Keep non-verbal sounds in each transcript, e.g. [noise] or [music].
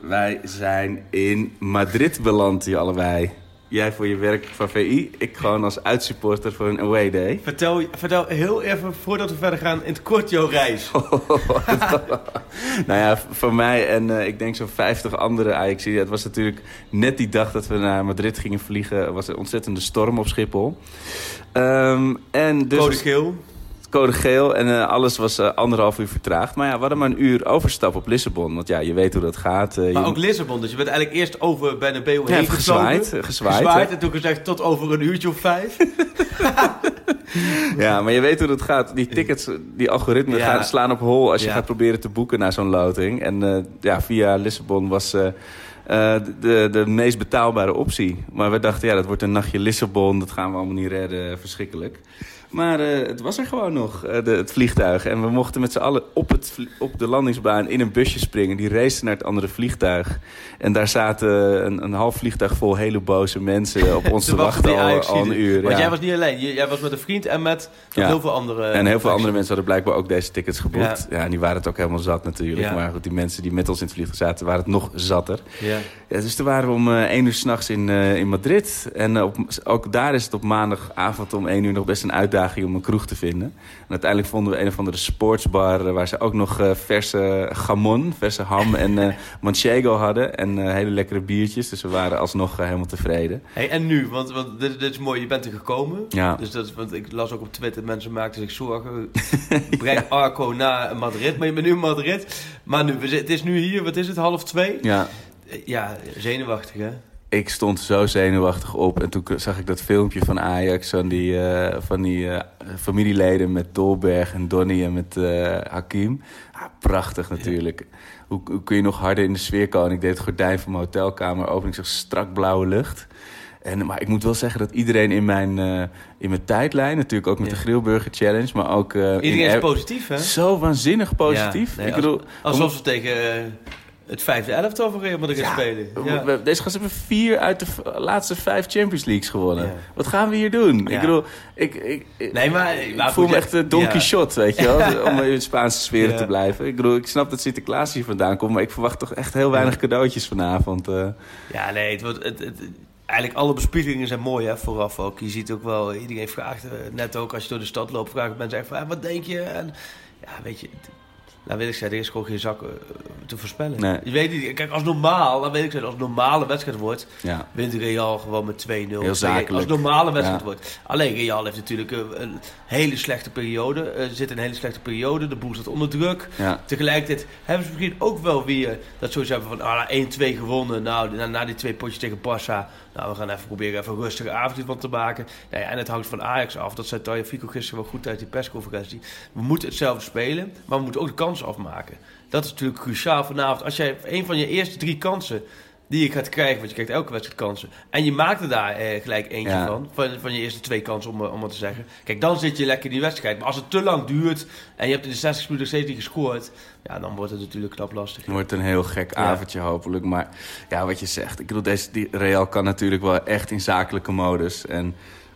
Wij zijn in Madrid beland, hier allebei. Jij voor je werk van VI, ik gewoon als uitsupporter voor een away day. Vertel, vertel heel even, voordat we verder gaan, in het kort jouw reis. [laughs] nou ja, voor mij en eh, ik denk zo'n 50 andere Ajax. Het was natuurlijk net die dag dat we naar Madrid gingen vliegen. was een ontzettende storm op Schiphol. Ehm, en dus Code geel. Code geel en eh, alles was eh, anderhalf uur vertraagd. Maar ja, we hadden maar een uur overstap op Lissabon. Want ja, je weet hoe dat gaat. eh, Maar moet- ook Lissabon, dus je bent eigenlijk eerst over Bernabeu Ja, heen even gezwaaid, gezwaaid, hè. en toen gezegd tot over een uurtje of vijf. [laughs] Ja, maar je weet hoe dat gaat. Die tickets, die algoritmen Ja. gaan slaan op hol als je Ja. gaat proberen te boeken naar zo'n loting. En ja, via Lissabon was de, de meest betaalbare optie. Maar we dachten, ja, dat wordt een nachtje Lissabon. Dat gaan we allemaal niet redden. Verschrikkelijk. Maar eh, het was er gewoon nog, eh, de, het vliegtuig. En we mochten met z'n allen op, het, op de landingsbaan in een busje springen. Die racen naar het andere vliegtuig. En daar zaten een, een half vliegtuig vol hele boze mensen op [laughs] ons te wachten al, een uur. Want ja. jij was niet alleen, jij was met een vriend en met Ja. heel veel andere... En heel veel andere mensen hadden blijkbaar ook deze tickets geboekt. Ja. Ja, en die waren het ook helemaal zat natuurlijk. Maar goed, die mensen die met ons in het vliegtuig zaten, waren het nog zatter. Ja. Dus toen waren we om eh 1 uur s'nachts in, in Madrid. En op, ook daar is het op maandagavond om 1 uur nog best een uitdaging om een kroeg te vinden. En uiteindelijk vonden we een of andere sportsbar... eh, waar ze ook nog eh, verse gamon, verse ham en eh [laughs] manchego hadden. En hele lekkere biertjes. Dus we waren alsnog helemaal tevreden. Hey, en nu? Want, want dit, dit is mooi, je bent er gekomen. Ja. Dus dat, is- want ik las ook op Twitter, mensen maakten zich zorgen. [laughs] Breng Arco naar Madrid, maar je bent nu in Madrid. Maar nu, het is nu hier, wat is het, half twee? Ja, Ja, zenuwachtig hè? Ik stond zo zenuwachtig op. En toen zag ik dat filmpje van Ajax. Van die, eh, van die eh, familieleden met Dolberg en Donny en met eh, Hakim. Ah, prachtig natuurlijk. Hoe, hoe kun je nog harder in de sfeer komen? Ik deed het gordijn van mijn hotelkamer open. Ik zag strak blauwe lucht. En, maar ik moet wel zeggen dat iedereen in mijn, in mijn tijdlijn... natuurlijk ook met Ja. de Grillburger Challenge... maar ook in Iedereen is positief hè? zo waanzinnig positief. Ja, nee, ik als- bedoel, Alsof ze tegen het vijfde elftal van Real Madrid spelen. Ja. we- Deze gasten hebben vier uit de laatste vijf Champions Leagues gewonnen. Ja. Wat gaan we hier doen? Ja. Ik bedoel, ik, ik, Nee, maar... ik maar voel me echt een Don ja. Quixote, weet je wel? [laughs] Om in de Spaanse sfeer Ja. te blijven. Ik bedoel, ik snap dat Sinterklaas hier vandaan komt... maar ik verwacht toch echt heel weinig cadeautjes vanavond. eh. Ja, nee, het wordt, het, het- eigenlijk alle bespiegelingen zijn mooi, hè, vooraf ook. Je ziet ook wel, iedereen vraagt, eh, net ook als je door de stad loopt, vragen mensen echt van, wat denk je? En ja, weet je, het- nou wil ik zeggen, er is gewoon geen zak eh, te voorspellen. Nee. Je weet niet, kijk, als normaal, dan weet ik zeggen, als normale wedstrijd wordt, ja. wint Real gewoon met 2-0. Heel zakelijk. Als normale wedstrijd Ja. wordt. Alleen Real heeft natuurlijk een, een hele slechte periode, eh, zit in een hele slechte periode, de boel staat onder druk. Ja. Tegelijkertijd hebben ze misschien ook wel weer dat zoiets hebben van ah, 1-2 gewonnen. Nou, na, na die twee potjes tegen Barça. Nou, we gaan even proberen even een rustige avond van te maken. En het hangt van Ajax af. Dat zei Fico gisteren wel goed uit die persconferentie. We moeten hetzelfde spelen, maar we moeten ook de kansen afmaken. Dat is natuurlijk cruciaal vanavond. Als jij een van je eerste drie kansen die je gaat krijgen, want je krijgt elke wedstrijd kansen. En je maakt er daar eh, gelijk eentje Ja. van, van. Van je eerste twee kansen, om, eh, om maar te zeggen. Kijk, dan zit je lekker in die wedstrijd. Maar als het te lang duurt en je hebt in de 60 minuten steeds niet gescoord... Ja, dan wordt het natuurlijk knap lastig. Het wordt een heel gek Ja. avondje hopelijk. Maar ja, wat je zegt. Ik bedoel, deze, die Real kan natuurlijk wel echt in zakelijke modus. En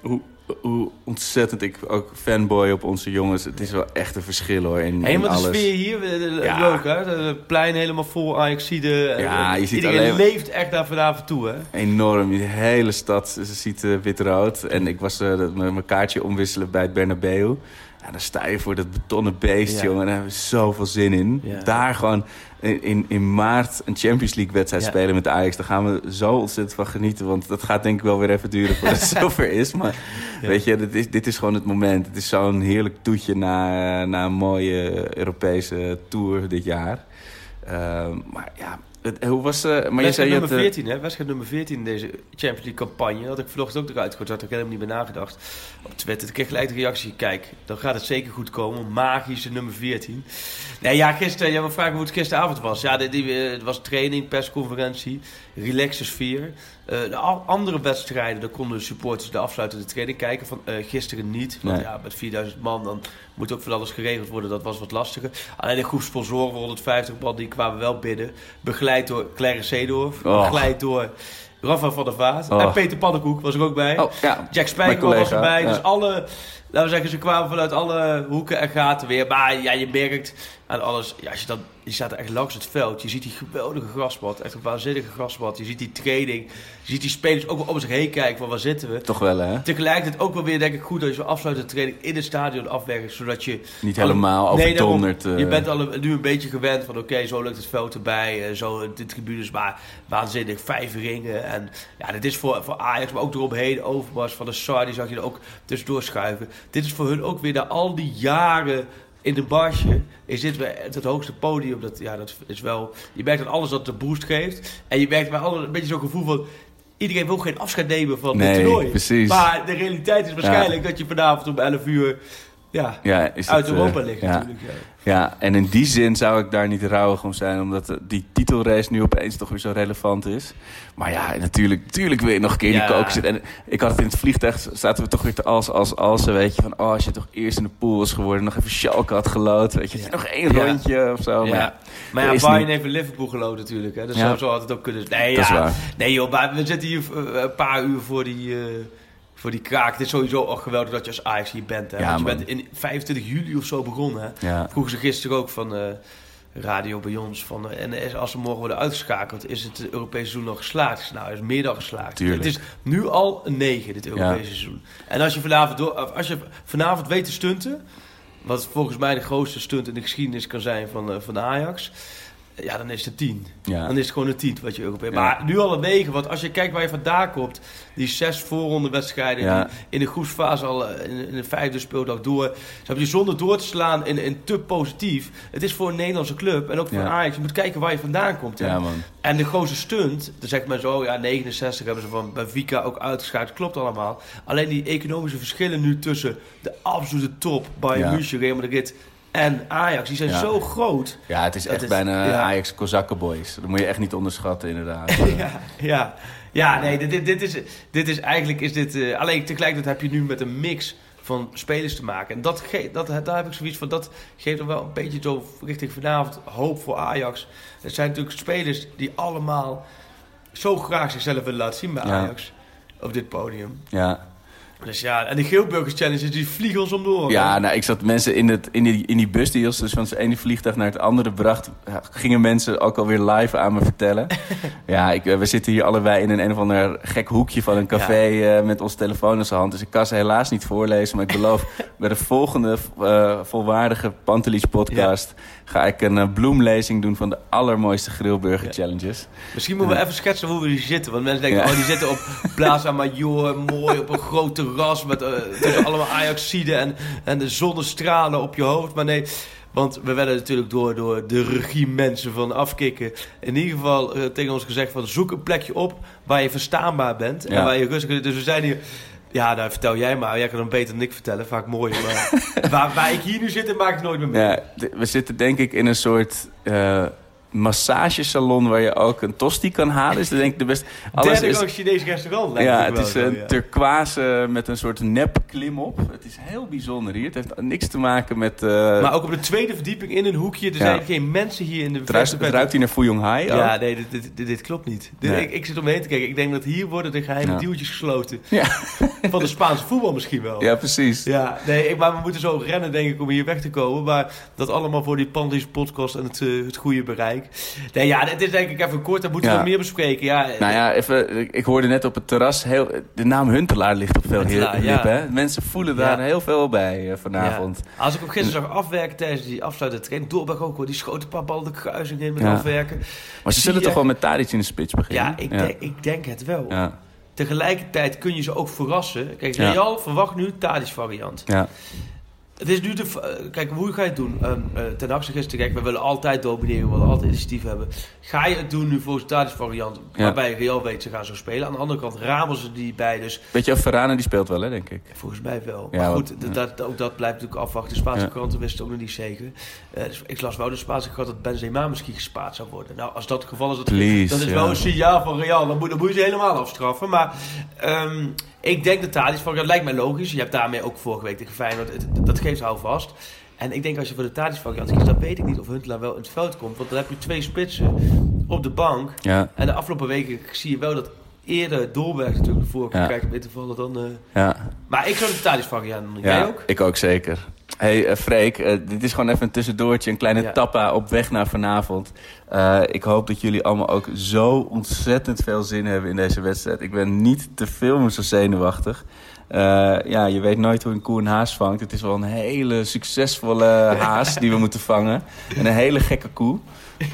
hoe, hoe ontzettend ik ook fanboy op onze jongens. Het is wel echt een verschil hoor in, in Helemaal de sfeer hier, eh, eh, Ja. leuk hè? Het plein helemaal vol Ajaxide. Ja, je ziet Iedereen alleen- leeft echt daar vanavond toe hè? Enorm. Die hele stad ze ziet eh, wit-rood. En ik was eh, mijn mijn kaartje omwisselen bij het Bernabeu. Ja, dan sta je voor dat betonnen beest, Ja. jongen. En daar hebben we zoveel zin in. Ja. Daar gewoon in, in, in maart een Champions League wedstrijd Ja. spelen met Ajax. Daar gaan we zo ontzettend van genieten. Want dat gaat denk ik wel weer even duren voordat het [laughs] zover is. Maar weet je, dit is, dit is gewoon het moment. Het is zo'n heerlijk toetje na, na een mooie Europese tour dit jaar. Ehm, maar ja, het- hoe was... eh maar je zei je nummer had, eh, 14, hè? Wedstrijd nummer 14 in deze Champions League campagne. Had ik vanochtend ook eruit gehoord, had ik helemaal niet meer nagedacht. Op Twitter, ik kreeg gelijk de reactie. Kijk, dan gaat het zeker goed komen. Magische nummer 14. Nee, ja, gisteren, jij wil vragen hoe het gisteravond was. Ja, die, die, eh, het was training, persconferentie, relaxe sfeer. De andere wedstrijden, daar konden de supporters de afsluitende training kijken. Van, gisteren niet, want Nee. ja, met 4000 man dan moet ook van alles geregeld worden. Dat was wat lastiger. Alleen de groep sponsoren van 150 man, die kwamen wel binnen. Begeleid door Claire Seedorf, Och. begeleid door Rafa van der Vaart. Och. En Peter Pannenkoek was er ook bij. Oh, ja, Jack mijn Spijkerman was erbij. ja. Dus alle, laten we zeggen, ze kwamen vanuit alle hoeken en gaten weer. Maar ja, je merkt aan alles. Ja, als je, dan, je staat er echt langs het veld. Je ziet die geweldige grasmat. Echt een waanzinnige grasmat. Je ziet die training. Je ziet die spelers ook wel om zich heen kijken van waar zitten we. Toch wel, hè? Tegelijkertijd ook wel weer denk ik goed dat je zo afsluitende training in het stadion afwerkt. Zodat je... Niet helemaal Nee, daarom. overdonderd. eh. Je bent al een- nu een beetje gewend van oké, zo lukt het veld erbij. eh, zo de tribunes, maar waanzinnig. Vijf ringen. En ja, dit is voor, voor Ajax, maar ook eromheen. Overmars van de Sar, die zag je er ook tussendoor schuiven. Dit is voor hun ook weer na al die jaren in de barsje. Is dit het, het hoogste podium. Dat, ja, dat is wel... Je merkt dat alles dat de boost geeft. En je merkt bij alle een beetje zo'n gevoel van... Iedereen wil geen afscheid nemen van Nee, dit toernooi. precies. Maar de realiteit is waarschijnlijk dat je vanavond om 11 uur... Ja, ja, is uit het, Europa eh, ligt ja. natuurlijk. Ja. Ja, en in die zin zou ik daar niet rouwig om zijn, omdat eh, die titelrace nu opeens toch weer zo relevant is. Maar ja, natuurlijk, natuurlijk wil je nog een keer die koken zitten. En ik had het in het vliegtuig, zaten we toch weer te als, als, als, weet je, van oh, als je toch eerst in de pool was geworden, nog even Schalke had gelood, weet je, nog één rondje of zo. Maar ja, Maar ja, Bayern heeft in Liverpool geloot natuurlijk. Hè? Dus Ja. zo, had het ook kunnen Nee, Dat is ja. waar. nee joh, maar we zitten hier eh, een paar uur voor die, eh, voor die kraak. Het is sowieso al geweldig dat je als Ajax hier bent. Hè? Ja, Want je bent in 25 juli of zo begonnen. Hè? Ja. Vroegen ze gisteren ook van eh, radio bij ons. Van, eh, en is- als ze morgen worden uitgeschakeld, is het Europese seizoen nog geslaagd? Nou, het is meer dan geslaagd. Tuurlijk. Het is nu al een 9, dit Europese seizoen. En als je vanavond, door, als je vanavond weet te stunten... wat volgens mij de grootste stunt in de geschiedenis kan zijn van, eh, van Ajax... Ja, dan is het 10. Ja. Dan is het gewoon een 10 wat je Europees. Ja. Maar nu al een 9, want als je kijkt waar je vandaan komt, die zes voorronde wedstrijden Ja. die in de groepsfase al eh, in, in de vijfde speeldag door. Ze hebben je zonder door te slaan in, in te positief. Het is voor een Nederlandse club en ook voor Ja. Ajax. Je moet kijken waar je vandaan komt. hè. Ja, man. En de grootste stunt, dan zegt men zo, ja, 69 hebben ze van Benfica ook uitgeschakeld. Klopt allemaal. Alleen die economische verschillen nu tussen de absolute top, Bayern. München, Real Madrid en Ajax, die zijn Ja. zo groot. Ja, het is echt is- bijna ja. Ajax Kozakkenboys. Dat moet je echt niet onderschatten, inderdaad. [laughs] ja, ja. ja, nee, dit, dit, is, dit is eigenlijk is dit. eh, alleen tegelijkertijd heb je nu met een mix van spelers te maken. En dat, dat, daar heb ik zoiets van. Dat geeft er wel een beetje zo richting vanavond hoop voor Ajax. Het zijn natuurlijk spelers die allemaal zo graag zichzelf willen laten zien bij Ja. Ajax. Op dit podium. ja. Dus ja, en de Geelburgers Challenges die vliegen ons om de oren. Ja, nou, ik zat mensen in, het, in, die, in die bus die ons dus van het ene vliegtuig naar het andere bracht. gingen mensen ook alweer live aan me vertellen. [laughs] ja, ik, eh, we zitten hier allebei in een, een of ander gek hoekje van een café eh, met ons telefoon in zijn hand. Dus ik kan ze helaas niet voorlezen. Maar ik beloof [laughs] bij de volgende eh, volwaardige Pantelis podcast ga ik een bloemlezing doen van de allermooiste grillburger Ja. challenges. Misschien moeten we even schetsen hoe we hier zitten. Want mensen denken, oh, die zitten op [laughs] Plaza Major, mooi op een groot terras met tussen allemaal Ajaxiden en, en de zonnestralen op je hoofd. Maar nee, want we werden natuurlijk door, door de regiemensen van afkikken in ieder geval eh, tegen ons gezegd van zoek een plekje op waar je verstaanbaar bent en Ja. waar je rustig kunt. Dus we zijn hier. Ja, nou vertel jij maar. Jij kan dan beter dan ik vertellen. Vaak mooier. Maar [laughs] waar, waar ik hier nu zit, maak ik nooit meer mee. Ja, we zitten denk ik in een soort eh, massagesalon waar je ook een tosti kan halen. Is dat denk ik de beste. Alles Derde is, gang Chinees restaurant. lijkt ja, het wel is een ja. turquoise met een soort nep klimop. Het is heel bijzonder hier. Het heeft niks te maken met... eh Maar ook op de tweede verdieping in een hoekje. Er Ja. zijn geen mensen hier in de het, ruikt, het verte- ruikt hier naar Fuyong Hai. ook. Ja, nee, dit, dit, dit, dit klopt niet. Nee. ik, ik zit om me heen te kijken. Ik denk dat hier worden de geheime Ja. deeltjes gesloten. [laughs] Van de Spaanse voetbal misschien wel. ja, precies. Ja, nee, ik, maar we moeten zo rennen denk ik om hier weg te komen. Maar dat allemaal voor die Pandis podcast en het, eh, het goede bereik. Gelijk. Nee, ja, het is denk ik even kort. Daar moeten Ja. we meer bespreken. Ja, Nou ja, even, ik- hoorde net op het terras, heel, de naam Huntelaar ligt op veel lippen. ja. Hè? Mensen voelen daar heel veel bij eh, vanavond. Als ik hem gisteren zag afwerken tijdens die afsluitende training. Doorberg ook hoor. Die schoot een paar ballen de kruising in met afwerken. Maar ze zullen je- toch wel met Tadic in de spits beginnen? Ja, ik, Denk, ik denk het wel. Ja, Tegelijkertijd kun je ze ook verrassen. Kijk, Ja. Real verwacht nu Tadic variant. ja. Het is nu de... eh, Kijk, hoe ga je het doen? Ehm eh, ten Hag zegt gisteren, kijk, we willen altijd domineren, we willen altijd initiatief hebben. Ga je het doen nu volgens de variant, Ja. waarbij Real weet ze gaan zo spelen. Aan de andere kant ramen ze die bij, dus Weet je, Verane die speelt wel, hè, denk ik. volgens mij wel. Ja, maar goed, ja. dat, ook dat blijft natuurlijk afwachten. De Spaanse kranten wisten het ook nog niet zeker. Eh, dus ik las wel de Spaanse krant dat Benzema misschien gespaard zou worden. Nou, als dat het geval is, dat, Please, dat is wel een signaal van Real. Dan moet, dan moet je ze helemaal afstraffen. Maar ehm, ik denk dat Tadic variant lijkt mij logisch. Je hebt daarmee ook vorige week tegen Feyenoord. Het- Dat geeft houvast. En ik denk als je voor de Tadic variant kiest, dan weet ik niet of Huntelaar wel in het veld komt. Want dan heb je twee spitsen op de bank. Ja, En de afgelopen weken zie je wel dat eerder Dolberg natuurlijk voorkeur Ja. krijgt om in te vallen dan... eh, ja. maar ik zou de Tadic variant doen. ja Jij ook? ik ook zeker. hey, eh, Freek, eh, dit is gewoon even een tussendoortje. Een kleine Ja. tappa op weg naar vanavond. Ik hoop dat jullie allemaal ook zo ontzettend veel zin hebben in deze wedstrijd. Ik ben niet te veel meer zo zenuwachtig. Eh, ja, je weet nooit hoe een koe een haas vangt. Het is wel een hele succesvolle [laughs] haas die we moeten vangen. En een hele gekke koe.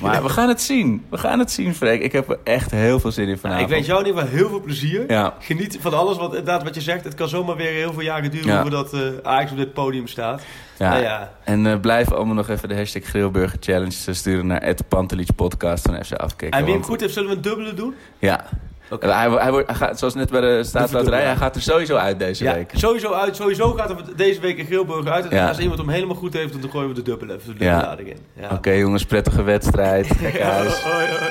Maar we gaan het zien. We gaan het zien, Freek. Ik heb er echt heel veel zin in Nou, vanavond. ik wens jou in ieder geval heel veel plezier. Ja. Geniet van alles, want inderdaad wat je zegt, het kan zomaar weer heel veel jaren duren Ja. voordat eh Ajax op dit podium staat. Ja. Nou ja. En eh, blijf allemaal nog even de hashtag Grillburger Challenge sturen naar Pantelich Podcast van FC Afkikken. En wie hem goed heeft, zullen we een dubbele doen? Ja. En Hij, hij, wordt, hij gaat, zoals net bij de staatsloterij, hij gaat er sowieso uit deze Ja, week. sowieso uit. Sowieso gaat er deze week een Grilburger uit. En Ja. als iemand hem helemaal goed heeft, dan gooien we de dubbele, even de dubbele Ja. lading in. Ja. Oké jongens, prettige wedstrijd. [laughs] Kijk huis. Hoi, hoi.